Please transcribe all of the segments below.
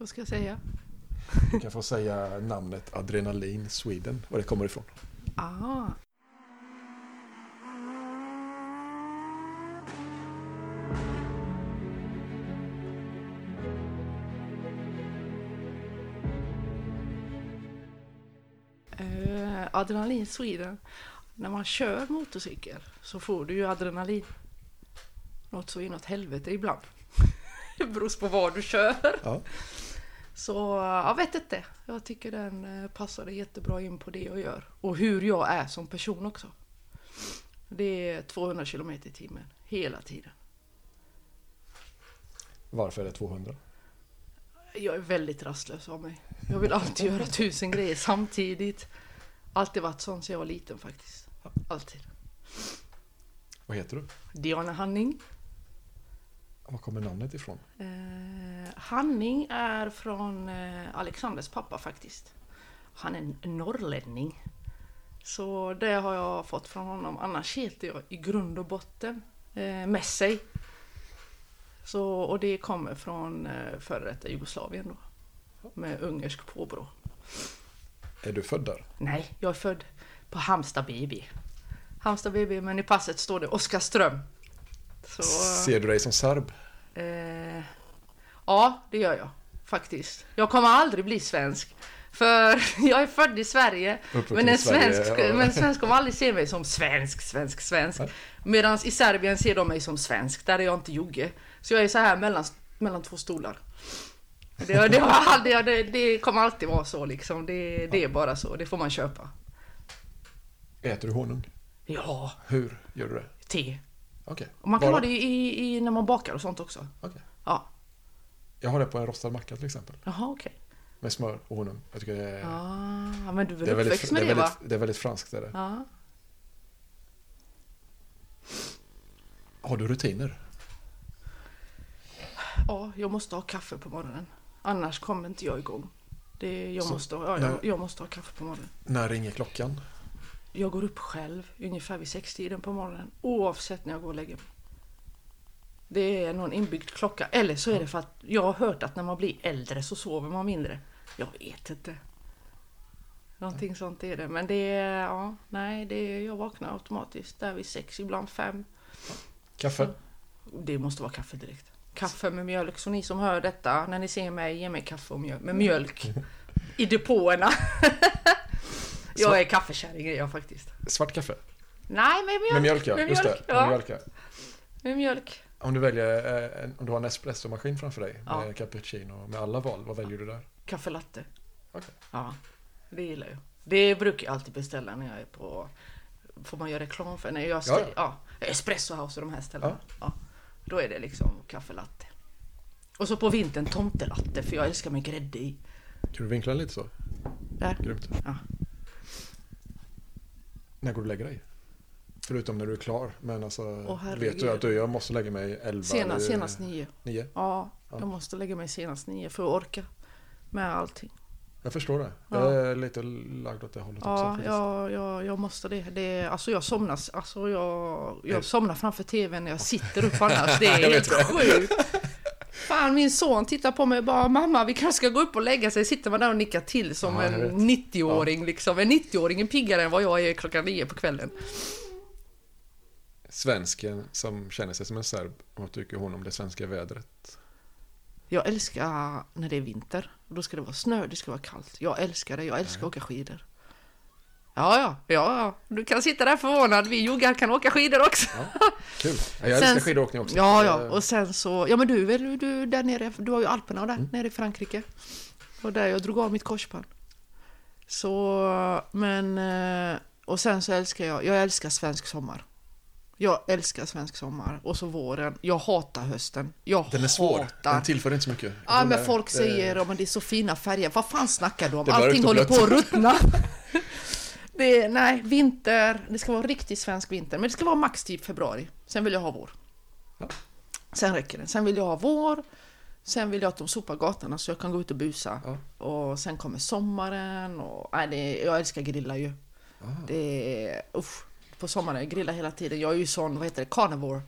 Vad ska jag säga? Du kan få säga namnet Adrenalin Sweden, var det kommer ifrån. Ah. Eh, adrenalin Sweden. När man kör motorcykel så får du ju adrenalin. Något så inåt helvete ibland. Det beror på vad du kör. Ja. Så jag vet inte. Jag tycker den eh, passade jättebra in på det jag gör. Och hur jag är som person också. Det är 200 km i timmen hela tiden. Varför är det 200? Jag är väldigt rastlös av mig. Jag vill alltid göra tusen grejer samtidigt. Alltid varit sån sedan jag var liten faktiskt. Alltid. Vad heter du? Diana Hanning. Var kommer namnet ifrån? Eh, Hanning är från eh, Alexanders pappa faktiskt. Han är norrlänning. Så det har jag fått från honom. Annars heter jag i grund och botten eh, Messej. Så, och det kommer från eh, före detta Jugoslavien då. Med ungersk påbrå. Är du född där? Nej, jag är född på Halmstad BB. Halmstad BB, men i passet står det Oskarström. Så, Ser du dig som serb? eh, ja, det gör jag faktiskt. Jag kommer aldrig bli svensk. För jag är född i Sverige. Men en, Sverige, svensk, ja. men en svensk kommer aldrig se mig som svensk, svensk, svensk. Medan i Serbien ser de mig som svensk. Där är jag inte jugge. Så jag är så här mellan, mellan två stolar. Det, det, aldrig, det, det kommer alltid vara så liksom. Det, det är bara så. Det får man köpa. Äter du honung? Ja, Hur gör du det? te. Okej. Och man kan Bara- ha det i, i, när man bakar och sånt också. Okej. Ja, Jag har det på en rostad macka till exempel. jaha okej. Med smör och honung. Jag tycker det är, Ah, men du är det är, väl väldigt, med det, det, är va? väldigt, det är väldigt franskt. Är det. Ja. Har du rutiner? ja, jag måste ha kaffe på morgonen. Annars kommer inte jag igång. Det, jag, Så, måste, ja, när- jag, jag måste ha kaffe på morgonen. När ringer klockan? Jag går upp själv ungefär vid sextiden på morgonen oavsett när jag går och lägger mig. Det är någon inbyggd klocka. Eller så är det för att jag har hört att när man blir äldre så sover man mindre. Jag vet inte. Någonting sånt är det. Men det är, ja, nej, det är, jag vaknar automatiskt där vid sex, ibland fem. Kaffe? Det måste vara kaffe direkt. Kaffe med mjölk. Så ni som hör detta, när ni ser mig, ge mig kaffe och mjölk, med mjölk i depåerna. jag är kaffekärring är jag faktiskt. Svart kaffe? Nej, med mjölk. Med mjölk ja, Med just mjölk, det. ja. Med mjölk, ja. Med mjölk. Om du väljer, eh, en, om du har en espressomaskin framför dig Ja. med cappuccino med alla val, vad väljer du där? Kaffe latte. Okej. Ja, det gillar jag. Det brukar jag alltid beställa när jag är på... Får man göra reklam för? När jag Ja, ja, ja. Espresso House och de här ställena. Ja. Då är det liksom kaffe latte. Och så på vintern tomtelatte för jag älskar med grädde i. Kan du vinkla lite så? Där. Grymt. Ja. När går du och lägger dig? Förutom när du är klar. Men alltså, Åh, vet du att du, jag måste lägga mig 11 Senast, eller senast nio. 9? Ja, Ja. jag måste lägga mig senast nio för att orka med allting. Jag förstår det. Ja. Jag är lite lagd åt det hållet också. Ja, faktiskt. jag, jag, jag måste det. det alltså jag somnar, alltså jag, jag somnar framför tvn när jag sitter upp annars. Det är helt sjukt. Fan, min son tittar på mig och bara mamma vi kanske ska gå upp och lägga sig. Sitter man där och nickar till som Ja, en vet. 90-åring liksom. En 90-åring är piggare än vad jag är klockan nio på kvällen. Svensken som känner sig som en serb, vad tycker hon om det svenska vädret? Jag älskar när det är vinter. Och Då ska det vara snö, det ska vara kallt. Jag älskar det, jag älskar att åka skidor. Ja, ja, ja. Du kan sitta där förvånad. Vi juggar kan åka skidor också. Ja, kul. Ja, Jag älskar Sen- skidåkning också. Ja, ja. Eh, Och sen så... Ja, men du väl du där nere? Du har ju Alperna och där Mm. nere i Frankrike. Och där jag drog av mitt korsband. Så, men... eh, Och sen så älskar jag... Jag älskar svensk sommar. Jag älskar svensk sommar. Och så våren. Jag hatar hösten. Jag Den är svår. hatar... Den tillför inte så mycket. Ja, men folk säger att det är så fina färger. Vad fan snackar du om? Allting håller på att ruttna. Det nej, vinter. Det ska vara riktigt svensk vinter. Men det ska vara max typ februari. Sen vill jag ha vår. Ja. Sen räcker det. Sen vill jag ha vår. Sen vill jag att de sopar gatorna så jag kan gå ut och busa. Ja. Och sen kommer sommaren. Och, nej, det, jag älskar grilla ju. Ah. Det är... Usch. På sommaren, jag grillar hela tiden. Jag är ju sån, vad heter det, carnivore.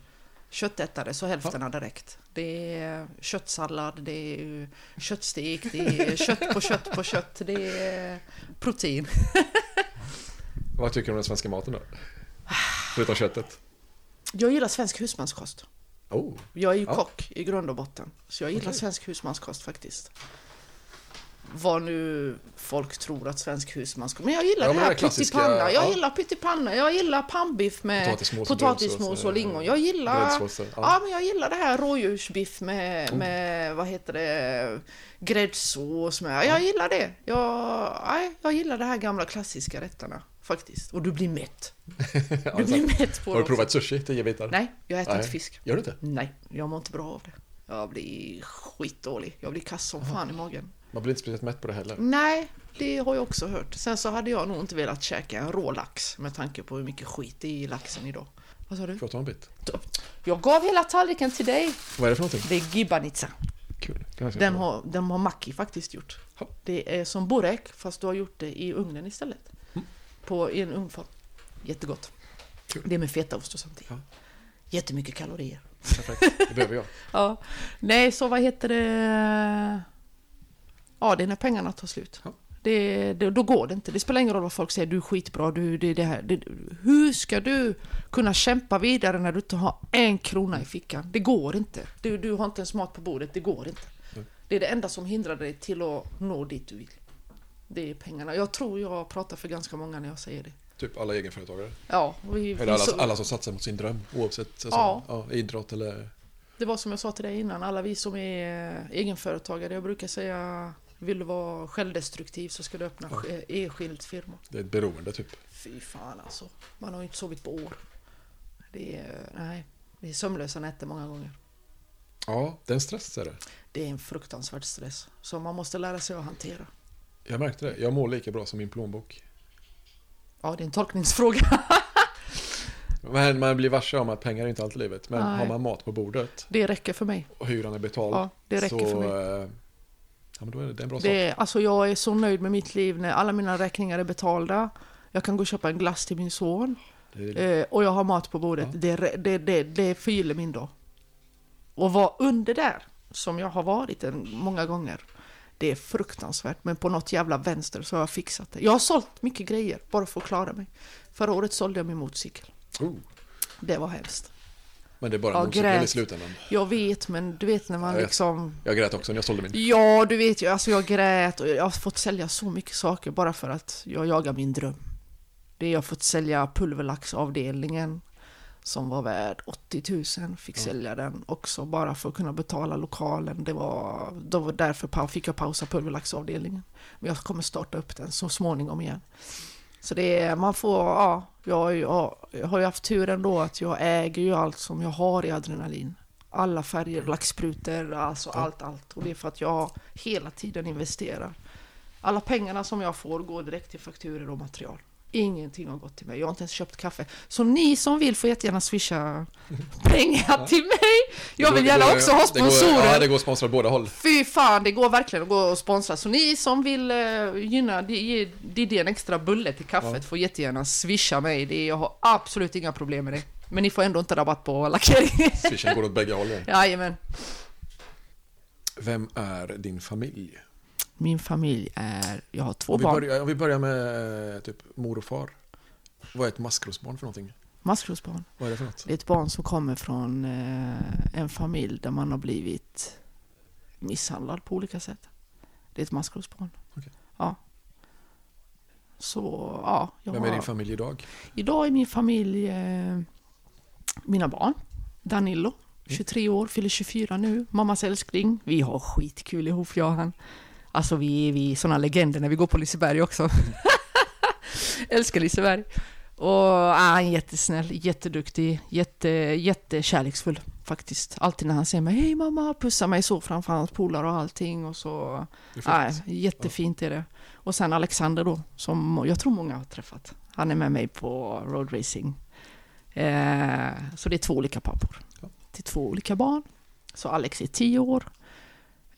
köttätare så hälften hade räckt. Det är köttsallad, det är köttstek, det är kött på kött på kött, det är protein. Vad tycker du om den svenska maten då? Förutom köttet? Jag gillar svensk husmanskost. Oh, Jag är ju Ja. kock i grund och botten, så jag gillar Okej. svensk husmanskost faktiskt. Vad nu folk tror att svensk husmanskost... Men jag gillar Ja, det här pyttipanna. Jag ja. gillar pyttipanna, jag gillar pannbiff med Potatismos och potatismos och lingon. Jag gillar... Ja. ja. men jag gillar det här rådjursbiff med, Oh. med vad heter det, gräddsås med. Jag gillar det. Jag, jag gillar de här gamla klassiska rätterna faktiskt. Och du blir mätt. Ja, Du blir mätt på Har du provat sushi, tio bitar? Nej, jag äter Nej. inte fisk. Gör du inte? Nej, jag mår inte bra av det. Jag blir skitdålig. Jag blir kass som fan i magen. Man blir inte speciellt mätt på det heller. Nej, det har jag också hört. Sen så hade jag nog inte velat käka en rå lax med tanke på hur mycket skit det är i laxen idag. Vad sa du? Får jag ta en bit? Jag gav hela tallriken till dig. Vad är det för någonting? Det är gibbanitsa. Kul. Den har, den har Maki faktiskt gjort. Ja. Det är som burek fast du har gjort det i ugnen istället. Mm. På, I en ugnsform. Jättegott. Kul. Det är med fetaost och sånt. Ja. Jättemycket kalorier. Perfekt. Det behöver jag. Ja. Nej, så vad heter det? Ja, det är när pengarna tar slut. Ja. Det, det, då går det inte. Det spelar ingen roll vad folk säger. Du är skitbra. Du, det, det här. Det, hur ska du kunna kämpa vidare när du inte har en krona i fickan? Det går inte. Du, du har inte ens mat på bordet. Det går inte. Nej. Det är det enda som hindrar dig till att nå dit du vill. Det är pengarna. Jag tror jag pratar för ganska många när jag säger det. Typ alla egenföretagare. Ja, vi, Eller alla, så- alla som satsar mot sin dröm. Oavsett alltså, Ja. ja. idrott eller... Det var som jag sa till dig innan, alla vi som är eh, egenföretagare, jag brukar säga vill du vara självdestruktiv så ska du öppna Ja. eh, enskild firma. Det är ett beroende typ. Fy fan alltså, man har ju inte sovit på år. Det är, nej, det är sömnlösa nätter många gånger. Ja, det är en stress är det. Det är en fruktansvärd stress som man måste lära sig att hantera. Jag märkte det. Jag mår lika bra som min plånbok. Ja, det är en tolkningsfråga. Men man blir varse om att pengar är inte allt i livet. Men Nej. har man mat på bordet Det räcker för mig. och hyran är betald. Ja, det räcker så, för mig. eh, Ja, men då är det, det är en bra sak. Det är, alltså jag är så nöjd med mitt liv när alla mina räkningar är betalda. Jag kan gå och köpa en glass till min son. Det Eh, och jag har mat på bordet. Ja. Det, det, det, det förgyller min dag. Och vara under där, som jag har varit en, många gånger, det är fruktansvärt. Men på något jävla vänster så har jag fixat det. Jag har sålt mycket grejer bara för att klara mig. Förra året sålde jag min motorcykel. oh, Det var hemskt. men det är bara Ja, en motorcykel i slutändan. Jag vet, men du vet när man Jag liksom... Jag grät också när jag sålde min. Ja, du vet ju, alltså jag grät och jag har fått sälja så mycket saker bara för att jag jagar min dröm. Det jag har fått sälja pulverlaxavdelningen som var värd 80 000, fick Ja. sälja den också bara för att kunna betala lokalen. Det var, då var därför fick jag pausa pulverlaxavdelningen. Men jag kommer starta upp den så småningom igen. Så det är, man får, ja, jag, jag, jag har ju haft turen då att jag äger ju allt som jag har i adrenalin. Alla färger, laxsprutor, alltså Ja. allt, allt. Och det är för att jag hela tiden investerar. Alla pengarna som jag får går direkt till fakturor och material. Ingenting har gått till mig. Jag har inte ens köpt kaffe. Så ni som vill får jättegärna swisha pengar till mig. Jag vill gärna också ha det går- sponsorer. Ja, det går att sponsra båda håll. Fy fan, det går verkligen att gå och sponsra. Så ni som vill uh, gynna, Diddy en extra bulle till kaffet Ja. får jättegärna swisha mig. Det, jag har absolut inga problem med det. Men ni får ändå inte rabatt på lackering. Swishen går åt bägge hållen. Jajamän. Vem är din familj? Min familj är, jag har två Om barn. börjar, om vi börjar med eh, typ mor och far. Vad är ett maskrosbarn för någonting? Maskrosbarn. Vad är det för något? Det är ett barn som kommer från eh, en familj där man har blivit misshandlad på olika sätt. Det är ett maskrosbarn. Okej. Ja. Så, ja. Jag Vem är har- din familj idag? Idag är min familj eh, mina barn. Danilo, 23 år, fyller 24 nu. Mammas älskling. Vi har skitkul ihop, jag och han. Alltså vi är, vi är såna legender när vi går på Liseberg också. Älskar Liseberg. Och ah, han är jättesnäll, jätteduktig, jätte, jättekärleksfull faktiskt. Alltid när han ser mig, hej mamma, pussar mig så framför hans polare och allting. Och så, är fint. jättefint är det. Och sen Alexander då, som jag tror många har träffat. Han är med mig på roadracing. Eh, så det är två olika pappor Ja. till två olika barn. Så Alex är 10 år.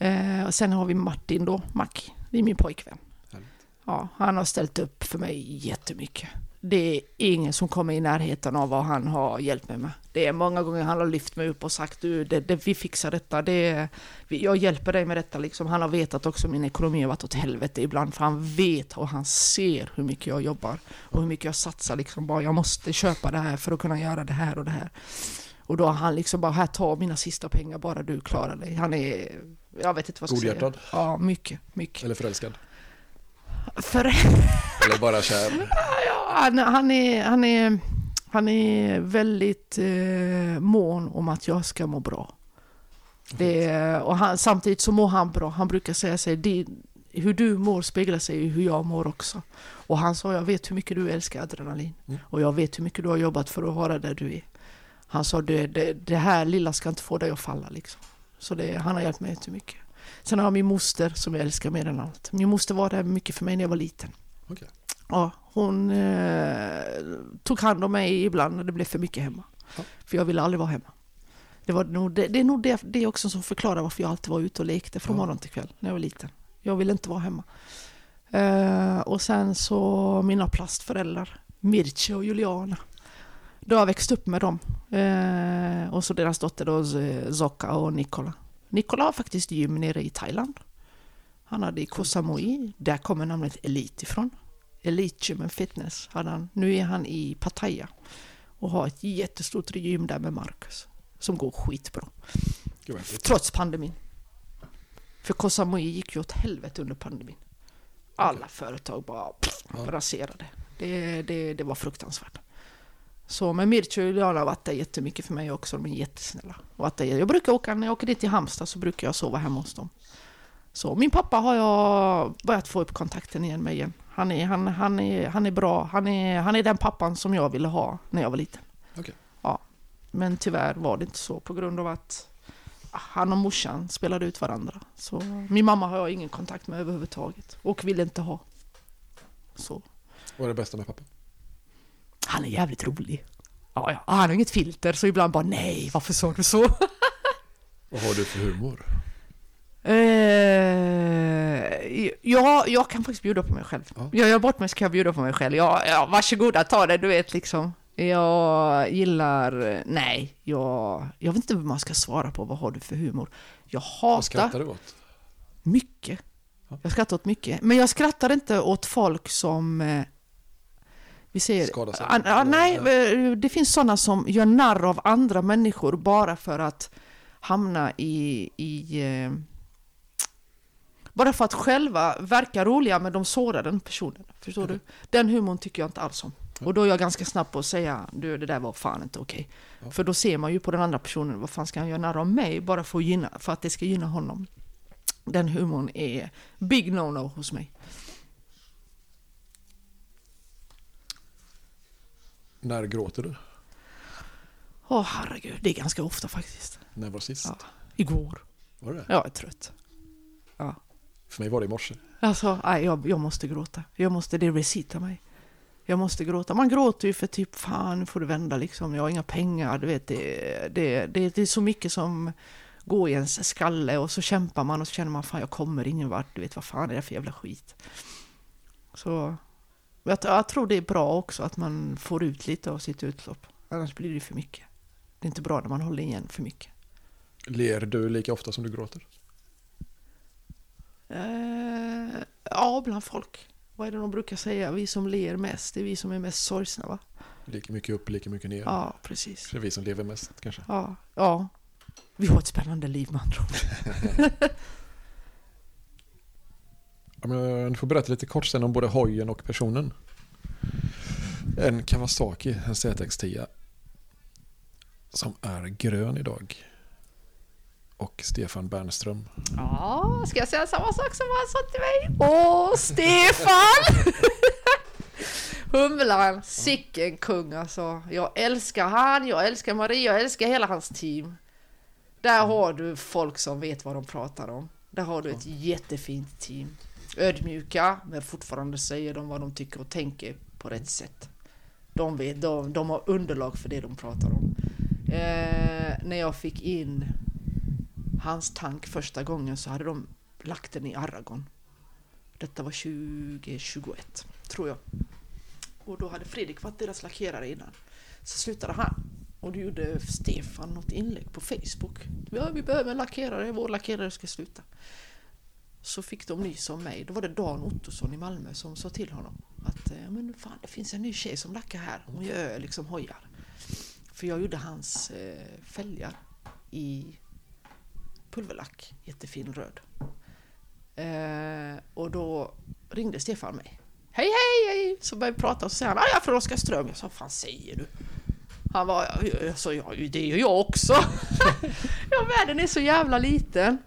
Eh, och sen har vi Martin då, Mac. Det är min pojkvän. Härligt. Ja, han har ställt upp för mig jättemycket. Det är ingen som kommer i närheten av vad han har hjälpt mig med. Det är många gånger han har lyft mig upp och sagt du, det, det, vi fixar detta, det, jag hjälper dig med detta. Liksom. Han har vetat också min ekonomi har varit åt helvete ibland, för han vet och han ser hur mycket jag jobbar och hur mycket jag satsar. Liksom. Bara, jag måste köpa det här för att kunna göra det här och det här. Och då har han liksom bara, här ta mina sista pengar, bara du klarar dig. Han är, jag vet inte vad jag ska Godhjärtad? säga. Ja, mycket, mycket. Eller förälskad? För, Eller bara kär? ja, han, han, är, han, är, han är väldigt eh, mån om att jag ska må bra. Det, och han, samtidigt så mår han bra. Han brukar säga sig, det, hur du mår speglar sig i hur jag mår också. Och han sa, jag vet hur mycket du älskar adrenalin. Mm. Och jag vet hur mycket du har jobbat för att vara där du är. Han sa, det, det, det här lilla ska inte få dig att falla liksom. Så det, han har hjälpt mig jättemycket. Sen har jag min moster som jag älskar mer än allt. Min moster var där mycket för mig när jag var liten. Okej. Ja, hon eh, tog hand om mig ibland när det blev för mycket hemma. Ja. För jag ville aldrig vara hemma. Det, var nog det, det är nog det, det också som förklarar varför jag alltid var ute och lekte från Ja. morgon till kväll när jag var liten. Jag ville inte vara hemma. Eh, och sen så mina plastföräldrar, Mirce och Juliana. Då har jag växt upp med dem. Eh, och så deras dotter då, Z- Zocca och Nikola. Nikola har faktiskt gym nere i Thailand. Han hade i Koh Samui, där kommer namnet Elite ifrån. Elite Gym and Fitness hade han. Nu är han i Pattaya och har ett jättestort gym där med Marcus. Som går skitbra. Trots pandemin. För Koh Samui gick ju åt helvete under pandemin. Alla företag bara pff, Ja. raserade. Det, det, det var fruktansvärt. Så med Mirce och Juliana har varit där jättemycket för mig också. De är jättesnälla. Varit där. Jag brukar åka, när jag åker dit till Halmstad så brukar jag sova hemma hos dem. Så min pappa har jag börjat få upp kontakten igen med igen. Han är, han, han är, han är bra. Han är, han är den pappan som jag ville ha när jag var liten. Okej. Ja. Men tyvärr var det inte så på grund av att han och morsan spelade ut varandra. Så min mamma har jag ingen kontakt med överhuvudtaget. Och vill inte ha. Så. Vad är det bästa med pappa? Han är jävligt rolig. Ja, ja. Han har inget filter så ibland bara nej, varför sa du så? Vad har du för humor? Eh, ja, jag kan faktiskt bjuda på mig själv. Ja. Jag gör bort mig så kan jag bjuda på mig själv. Ja, ja, varsågoda, ta det, du vet liksom. Jag gillar... Nej, jag, jag vet inte hur man ska svara på vad har du för humor. Jag Vad hatar skrattar du åt? mycket. Ja. Jag skrattar åt mycket. Men jag skrattar inte åt folk som... Vi säger... Skadar sig? Ah, ah, nej, eh, det finns sådana som gör narr av andra människor bara för att hamna i... i eh, bara för att själva verka roliga men de sårar den personen. Förstår du? Den humorn tycker jag inte alls om. Och då är jag ganska snabb på att säga du det där var fan inte okej. Ja. För då ser man ju på den andra personen, vad fan ska han göra narr av mig bara för att, gynna, för att det ska gynna honom. Den humorn är big no-no hos mig. När gråter du? Åh herregud, det är ganska ofta faktiskt. När var sist? Ja. Igår. Var det det? Jag är trött. För mig var det i morse. Alltså, nej, jag, jag måste gråta. Jag måste, det recitar mig. Jag måste gråta. Man gråter ju för typ, fan nu får du vända liksom. Jag har inga pengar, du vet. Det, det, det, det är så mycket som går i ens skalle och så kämpar man och så känner man, fan jag kommer ingen vart. Du vet, vad fan är det för jävla skit? Så jag, jag tror det är bra också att man får ut lite av sitt utlopp. Annars blir det för mycket. Det är inte bra när man håller igen för mycket. Ler du lika ofta som du gråter? Eh, ja, bland folk. Vad är det de brukar säga? Vi som ler mest, det är vi som är mest sorgsna va? Lika mycket upp, lika mycket ner. Ja, precis. Det är vi som lever mest kanske. Ja, ja. Vi har ett spännande liv med andra ord. Men eh, du får berätta lite kort sen om både hojen och personen. En Kawasaki, en ZX10. Som är grön idag. Och Stefan Bernström. Ja, ska jag säga samma sak som han sa till mig? Åh, Stefan! Humlan, sicken kung alltså. Jag älskar han, jag älskar Maria, jag älskar hela hans team. Där har du folk som vet vad de pratar om. Där har du ett jättefint team. Ödmjuka, men fortfarande säger de vad de tycker och tänker på rätt sätt. De, vet, de, de har underlag för det de pratar om. Eh, när jag fick in hans tank första gången så hade de lagt den i Aragon. Detta var 2021, tror jag. Och då hade Fredrik varit deras lackerare innan. Så slutade han. Och då gjorde Stefan något inlägg på Facebook. Ja, vi behöver en lackerare, vår lackerare ska sluta. Så fick de nys om mig. Då var det Dan Ottosson i Malmö som sa till honom att eh, men fan, det finns en ny tjej som lackar här. Hon gör liksom hojar. För jag gjorde hans eh, fälgar i pulverlack, jättefin röd. Eh, och då ringde Stefan mig. Hej hej hej! Så började vi prata och så säger han, "Ah, jag är från Oskarström. Jag sa, vad fan säger du? Han var, jag sa, ja det gör jag också. ja världen är så jävla liten.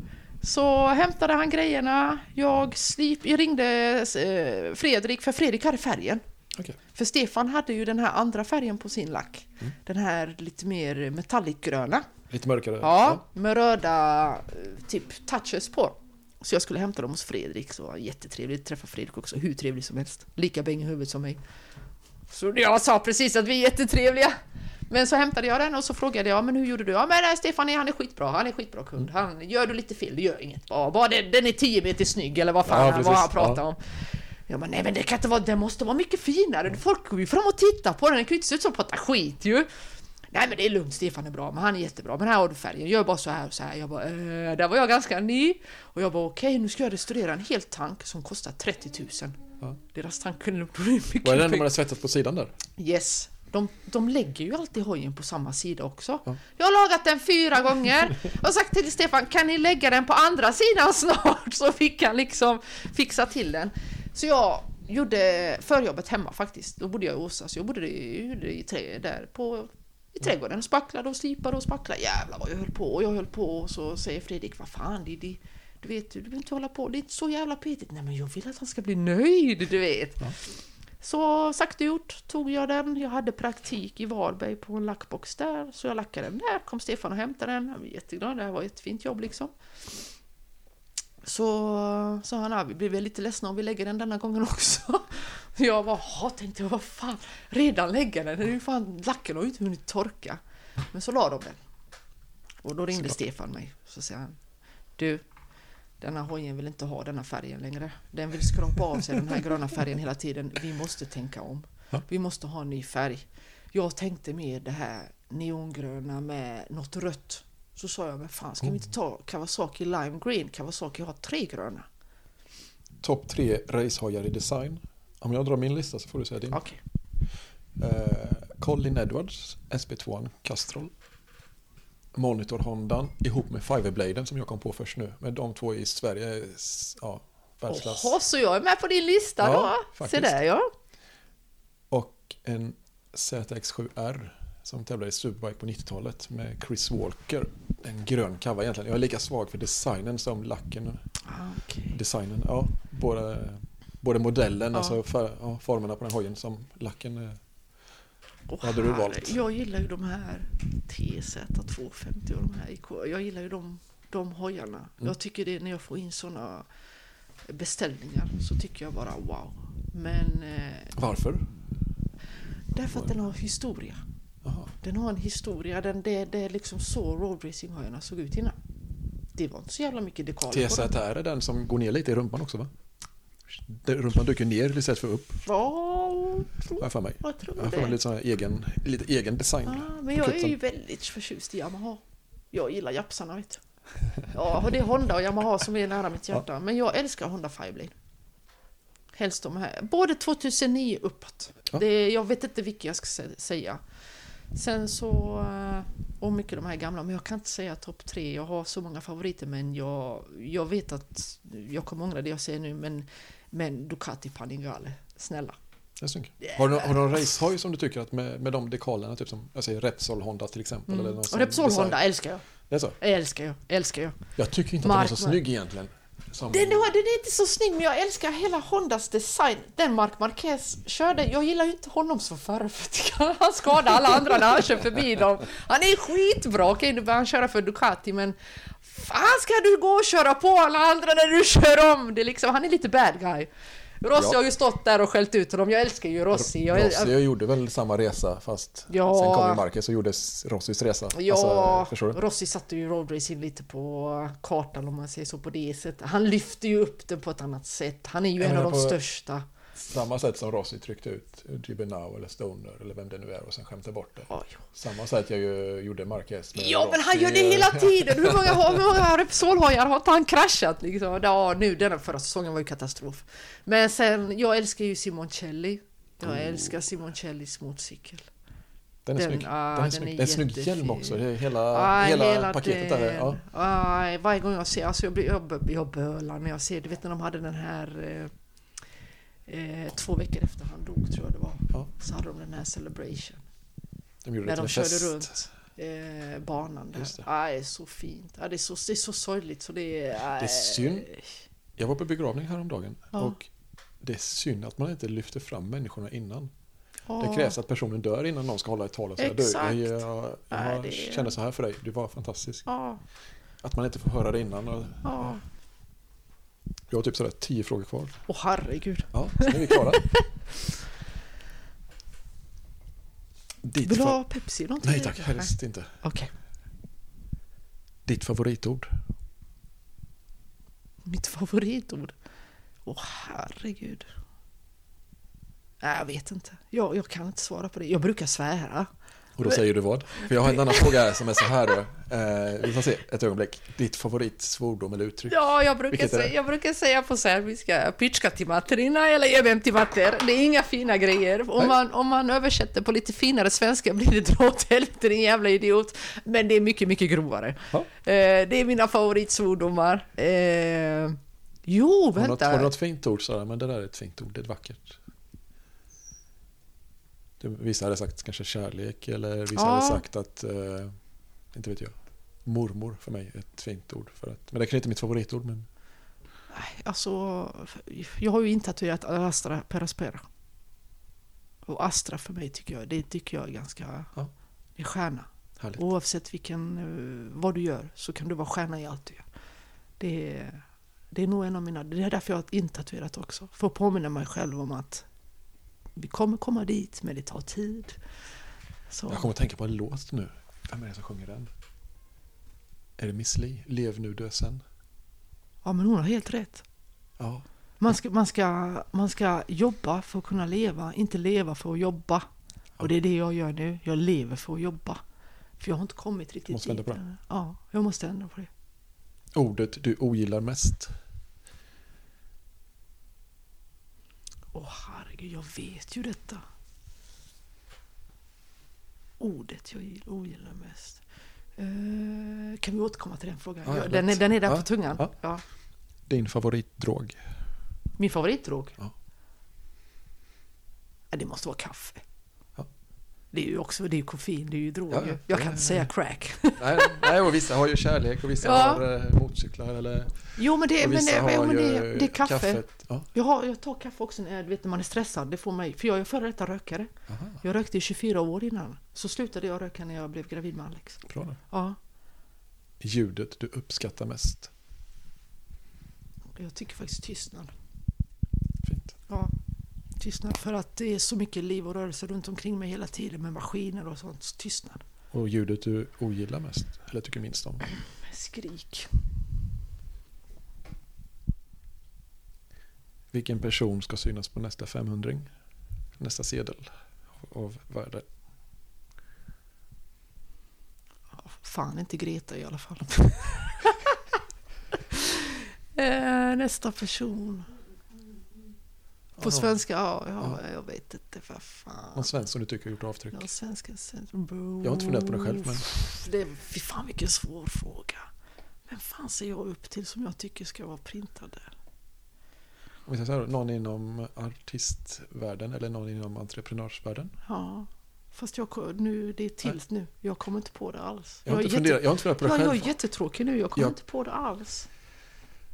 Så hämtade han grejerna, jag, slip, jag ringde eh, Fredrik, för Fredrik hade färgen. Okej. För Stefan hade ju den här andra färgen på sin lack. Mm. Den här lite mer metallicgröna. Lite mörkare. Ja, med röda eh, typ touches på. Så jag skulle hämta dem hos Fredrik, så jättetrevligt att träffa Fredrik också, hur trevlig som helst. Lika bäng i huvudet som mig. Så jag sa precis att vi är jättetrevliga. Men så hämtade jag den och så frågade jag, men hur gjorde du? Ja men nej, Stefan han är skitbra, han är skitbra kund. Han, gör du lite fel, det gör inget. Bara, bara det, den är 10 meter snygg eller vad fan Ja, han, vad han pratar Ja. om. Jag bara, nej men det kan inte vara, den måste vara mycket finare. Folk går ju fram och tittar på den, den kan ju inte se ut som prata skit ju. Nej men det är lugnt, Stefan är bra, men han är jättebra. Men här har du färgen, gör bara så här och så här. Jag bara, eh, där var jag ganska ny. Och jag bara, okej nu ska jag restaurera en hel tank som kostar 30 000. Ja. Deras tank kunde bli mycket Var det den man har svettat på sidan där? Yes. De, de lägger ju alltid hojen på samma sida också. Ja. Jag har lagat den fyra gånger och sagt till Stefan, kan ni lägga den på andra sidan snart? Så fick han liksom fixa till den. Så jag gjorde förjobbet hemma faktiskt. Då bodde jag i Åsa, så jag bodde i, gjorde i trä där på i trädgården. Spacklade och slipade och spacklade. Jävlar vad jag höll på. Och jag höll på och så säger Fredrik, vad fan det, det, du vet, du vill inte hålla på. Det är inte så jävla petigt. Nej men jag vill att han ska bli nöjd, du vet. Ja. Så sagt och gjort tog jag den. Jag hade praktik i Varberg på en lackbox där. Så jag lackade den där. Kom Stefan och hämtade den. Jag var jätteglad. Det här var ett fint jobb liksom. Så sa han, ja, vi blir väl lite ledsna om vi lägger den denna gången också. Jag bara, "Ja", tänkte jag, vad fan, redan lägga den? Det är ju fan, lacken har ju inte hunnit torka. Men så la de den. Och då ringde. Stefan mig. Så säger han, du, denna hojen vill inte ha denna färgen längre. Den vill skrapa av sig den här gröna färgen hela tiden. Vi måste tänka om. Ja. Vi måste ha en ny färg. Jag tänkte med det här neongröna med något rött. Så sa jag, men fan ska vi inte ta Kawasaki Lime Green? Kawasaki har tre gröna. Topp tre racehojar i design. Om jag drar min lista så får du säga din. Okej. Eh, Colin Edwards, SB2 Castrol. Monitor Hondan ihop med Fiverbladen som jag kom på först nu. Men de två i Sverige är ja, världsklass. Jaha, så jag är med på din lista Ja, då? Se faktiskt. där ja. Och en ZX7R som tävlade i Superbike på 90-talet med Chris Walker. En grön kava egentligen. Jag är lika svag för designen som lacken. Ah, okej. Designen, ja. Både, både modellen, Ja. alltså för, ja, formerna på den hojen som lacken. Och Vad hade du valt? Jag gillar ju de här TZ250 och de här IK. Jag gillar ju de, de hojarna. Mm. Jag tycker det när jag får in såna beställningar så tycker jag bara wow. Men eh, Varför? därför att den har historia. Jaha. Den har en historia. Den, det, det är liksom så roadracinghojarna såg ut innan. Det var inte så jävla mycket dekaler. TZR är den som går ner lite i rumpan också va? Rumpan dyker ner istället för upp, Ja, jag för mig. jag tror Jag för mig lite, sån egen, lite egen design. Ja, men jag är ju väldigt förtjust i Yamaha. Jag gillar japsarna vet du. Ja, och det är Honda och Yamaha som är nära mitt hjärta. Men jag älskar Honda Fireblade. Helst de här. Både 2009 uppåt. Ja. Det, jag vet inte vilka jag ska sä- säga. Sen så... eh, Och mycket de här gamla. Men jag kan inte säga topp tre. Jag har så många favoriter men jag, jag vet att jag kommer ångra det jag säger nu. Men, men Ducati Panigale. Snälla. Har du, någon- har du någon racehoj som du tycker att med, med de dekalerna, typ som jag säger Repsol Honda till exempel? Eller någon Mm. Och sån Repsol design? Honda älskar jag. Det är så? Älskar jag. Älskar jag. Jag tycker inte att den är så Mark- snygg egentligen. Som, Den, den är inte så snygg men jag älskar hela Hondas design. Den Marc Marquez körde, jag gillar ju inte honom som förare för han skadar alla andra när han kör förbi dem. Han är skitbra, okej nu börjar han köra för Ducati men fan ska du gå och köra på alla andra när du kör om? Det är liksom, han är lite bad guy. Rossi Ja. har ju stått där och skällt ut honom, jag älskar ju Rossi. Jag, Rossi gjorde väl samma resa fast Ja. sen kom ju Marquez och gjorde Rossis resa. Ja, Alltså? Rossi satte ju roadracing lite på kartan om man säger så på det sättet. Han lyfter ju upp den på ett annat sätt. Han är ju Jag en av de på- största. Samma sätt som Rossi tryckte ut Gibernau eller Stoner eller vem det nu är och sen skämtade bort det. Oj. Samma sätt jag ju gjorde Marquez med Ja, men han Rossi. gör det hela tiden! Hur många, hur många Repsol-hojar har inte han kraschat liksom? Ja, nu denna förra säsongen var ju katastrof. Men sen, jag älskar ju Simoncelli. Jag Oh. älskar Simoncellis motorcykel. Den är Den- snygg. ja, den är, den är snygg. Det är en snygg hjälm också. Det är hela, Ja, hela, paketet den- där. Ja. Ja, varje gång jag ser, alltså jag, blir, jag, jag bölar när jag ser, du vet när de hade den här eh, eh, två veckor efter han dog tror jag det var. Ja. Så hade de den här Celebration. De gjorde När de körde fest. runt eh, banan där. Just det. Ja, det är så fint. Ja, det, är så, det är så sorgligt så det är... Det är synd. Jag var på begravning häromdagen Ja. och det är synd att man inte lyfter fram människorna innan. Det krävs att personen dör innan någon ska hålla ett tal och säga du, Exakt. jag, jag, jag Nej, är- känner så här för dig, du var fantastisk. Ja, Att man inte får höra det innan. Och, ja. Jag har typ sådär tio frågor kvar. Åh herregud. Ja, sen är vi klara. Ditt Vill du ha Pepsi eller någonting? Nej tack, helst inte. Okej. Ditt favoritord? Mitt favoritord? Åh herregud. Nej, jag vet inte. Jag, jag kan inte svara på det. Jag brukar svära. Och då säger du vad? För jag har en annan fråga som är så här då. Eh, vi får se ett ögonblick. Ditt favorit svordom eller uttryck? Ja, jag brukar, säga, jag brukar säga på serbiska pitska till materina eller ge vem till matter. Det är inga fina grejer. Om man, om man översätter på lite finare svenska blir det dra åt helvete din jävla idiot. Men det är mycket, mycket grovare. Eh, det är mina favoritsvordomar. Eh, jo, Har du, något, vänta. har du något fint ord Sara? Men det där är ett fint ord, det är vackert. Vissa hade sagt kanske kärlek eller vissa Ja. hade sagt att, eh, inte vet jag, mormor för mig är ett fint ord. För att, men det är kanske inte mitt favoritord men Alltså, jag har ju intatuerat Astra Peraspera. Och Astra för mig tycker jag, det tycker jag är ganska... Ja. Det är stjärna. härligt. Oavsett vilken, eh, vad du gör så kan du vara stjärna i allt du gör. Det är, det är nog en av mina, det är därför jag har intatuerat också. För att påminna mig själv om att vi kommer komma dit men det tar tid. Så. Jag kommer att tänka på en låt nu. Vem är det som sjunger den? Är det Miss Li? Lev nu, dö sen? Ja men hon har helt rätt. Ja, Man ska, man, ska, man ska jobba för att kunna leva, inte leva för att jobba. Och det är det jag gör nu. Jag lever för att jobba. För jag har inte kommit riktigt Måste ändra på det. Ja, jag måste ändra på det. ordet du ogillar mest. Åh herregud, jag vet ju detta. Ordet jag gill- ogillar mest. Eh, kan vi återkomma till den frågan? Ja, ja, den, är, den är där Ja, på tungan. ja. Ja. Din favoritdrog? Min favoritdrog? Ja. Ja, det måste vara kaffe. Det är ju också det är ju koffein, det är ju drog. Ja, ja. Jag Ja, kan inte säga crack. Nej, nej, och vissa har ju kärlek och vissa Ja. har eh, motorcyklar eller Jo men det, men det, har men det, det är kaffe. kaffet. Ja. Jag, har, jag tar kaffe också när, du vet, när man är stressad. Det får mig, för jag är före detta rökare. Aha, Jag rökte i 24 år innan. Så slutade jag röka när jag blev gravid med Alex. bra. Ja, Ljudet du uppskattar mest? jag tycker faktiskt tystnad. Fint. Ja, tystnad för att det är så mycket liv och rörelse runt omkring mig hela tiden med maskiner och sånt. Så Tystnad. Och ljudet du ogillar mest? Eller tycker minst om? Skrik. Vilken person ska synas på nästa 500 Nästa sedel av värde? Ja, fan inte Greta i alla fall. eh, nästa person. På svenska? Ja, ja, Ja. jag vet inte. Vad fan. Någon svensk som du tycker har gjort avtryck? Ja, svenska bro. Jag har inte funderat på det själv, men- Det är, fy fan vilken svår fråga. Vem fan ser jag upp till som jag tycker ska vara printad? Om vi säger någon inom artistvärlden eller någon inom entreprenörsvärlden? Ja. Fast jag, nu, det är tilt nu. Jag kommer inte på det alls. Jag har, inte jätte- funderat, jag har inte funderat på det Ja, jag själv. är jättetråkig nu. Jag kommer Jag- inte på det alls.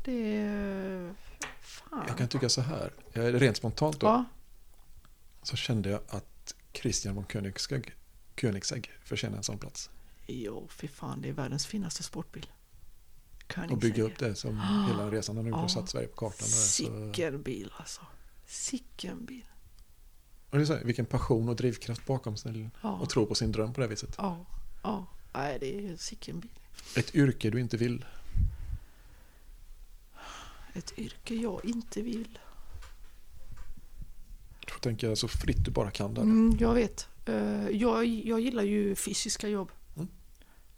Det är... Fan. Jag kan tycka så här. Rent spontant då. Ja. Så kände jag att Christian von Koenigsegg, Koenigsegg förtjänar en sån plats. Jo, fy fan. Det är världens finaste sportbil. Och bygga upp det som hela resan har nu Ja. satt Sverige på kartan. Sicken bil alltså. Sicken bil. och det är så här, vilken passion och drivkraft bakom sin, Ja. och tro på sin dröm på det viset. Ja. Ja. Nej, det är sicken bil. Ett yrke du inte vill. Ett yrke jag inte vill. tänker så fritt du bara kan där. Mm, jag vet. Eh, jag, jag gillar ju fysiska jobb. Mm.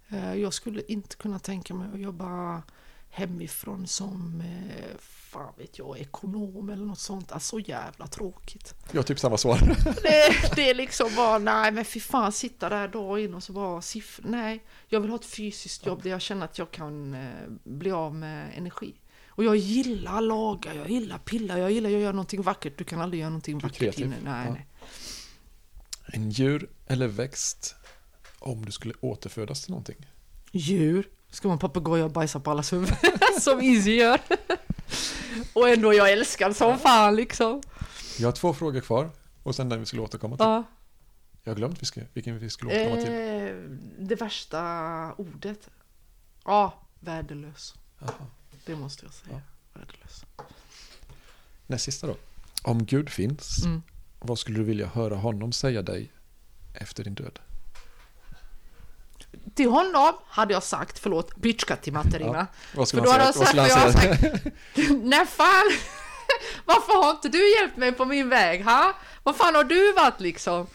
Eh, jag skulle inte kunna tänka mig att jobba hemifrån som, eh, fan vet jag, ekonom eller något sånt. Alltså så jävla tråkigt. Jag har typ samma svar. Det, det är liksom bara, nej men fy fan sitta där dag in och så bara siffror. Nej, jag vill ha ett fysiskt jobb där jag känner att jag kan bli av med energi. Och jag gillar laga, jag gillar pilla, jag gillar att göra någonting vackert. Du kan aldrig göra någonting vackert kreativ. inne. Nej, Ja. nej. En djur eller växt om du skulle återfödas till någonting? Djur. Ska man papegoja och bajsa på allas huvuden som Izzy gör. och ändå jag älskar som fan liksom. Jag har två frågor kvar och sen den vi skulle återkomma till. Ja. Jag har glömt vilken vi skulle återkomma till. Eh, det värsta ordet. Ja, värdelös. Jaha. Det måste jag säga. Ja. Värdelös. Näst sista då. Om Gud finns, Mm. vad skulle du vilja höra honom säga dig efter din död? Till honom hade jag sagt, förlåt, bitchka till Materina. Vad skulle För då han hade säga? jag Vad sagt han jag säga? Nej fan! Varför har inte du hjälpt mig på min väg? Ha? Vad fan har du varit liksom?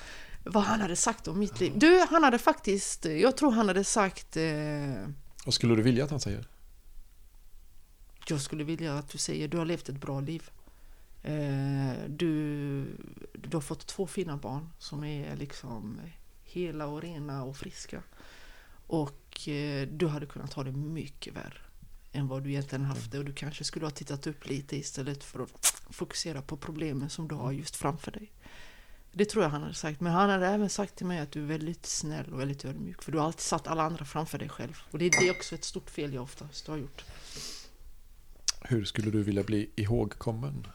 Vad han hade sagt om mitt liv? Du, han hade faktiskt, jag tror han hade sagt eh, Vad skulle du vilja att han säger? Jag skulle vilja att du säger du har levt ett bra liv. Eh, du, du har fått två fina barn som är liksom hela och rena och friska. Och eh, du hade kunnat ha det mycket värre än vad du egentligen haft det. Och du kanske skulle ha tittat upp lite istället för att fokusera på problemen som du har just framför dig. Det tror jag han hade sagt. Men han hade även sagt till mig att du är väldigt snäll och väldigt ödmjuk. För du har alltid satt alla andra framför dig själv. Och det är det är också ett stort fel jag oftast har gjort. Hur skulle du vilja bli ihågkommen?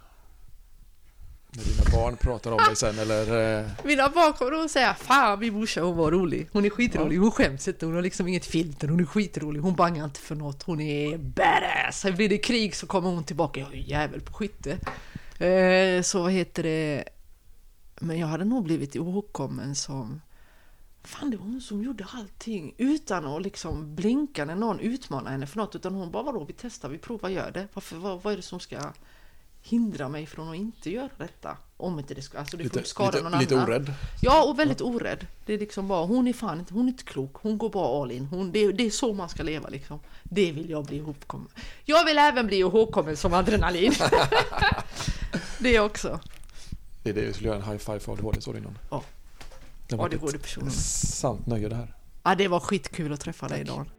När dina barn pratar om dig sen eller... eh, Mina barn kommer nog säga Fan min morsa hon var rolig. Hon är skitrolig. Hon skäms inte. Hon har liksom inget filter. Hon är skitrolig. Hon bangar inte för något. Hon är badass. Sen blir det krig så kommer hon tillbaka. Jag är jävel på skytte. Eh, så vad heter det? Men jag hade nog blivit ihågkommen som Fan det var hon som gjorde allting utan att liksom blinka när någon utmanar henne för något. Utan hon bara vadå vi testar, vi provar, gör det. Varför, vad, vad är det som ska hindra mig från att inte göra detta? Om inte det ska, alltså det får lite inte skada lite, någon lite annan. orädd? Ja, och väldigt orädd. Det är liksom bara, hon är fan inte, hon är inte klok. Hon går bara all in. Hon, det, det är så man ska leva liksom. Det vill jag bli ihågkommen. Jag vill även bli ihågkommen som adrenalin. det också. Det är det jag skulle göra en high five för ADHD så innan. Ja. Det var det ett det personligen. sant nöje det här. Ja, det var skitkul att träffa dig Tack. Dan.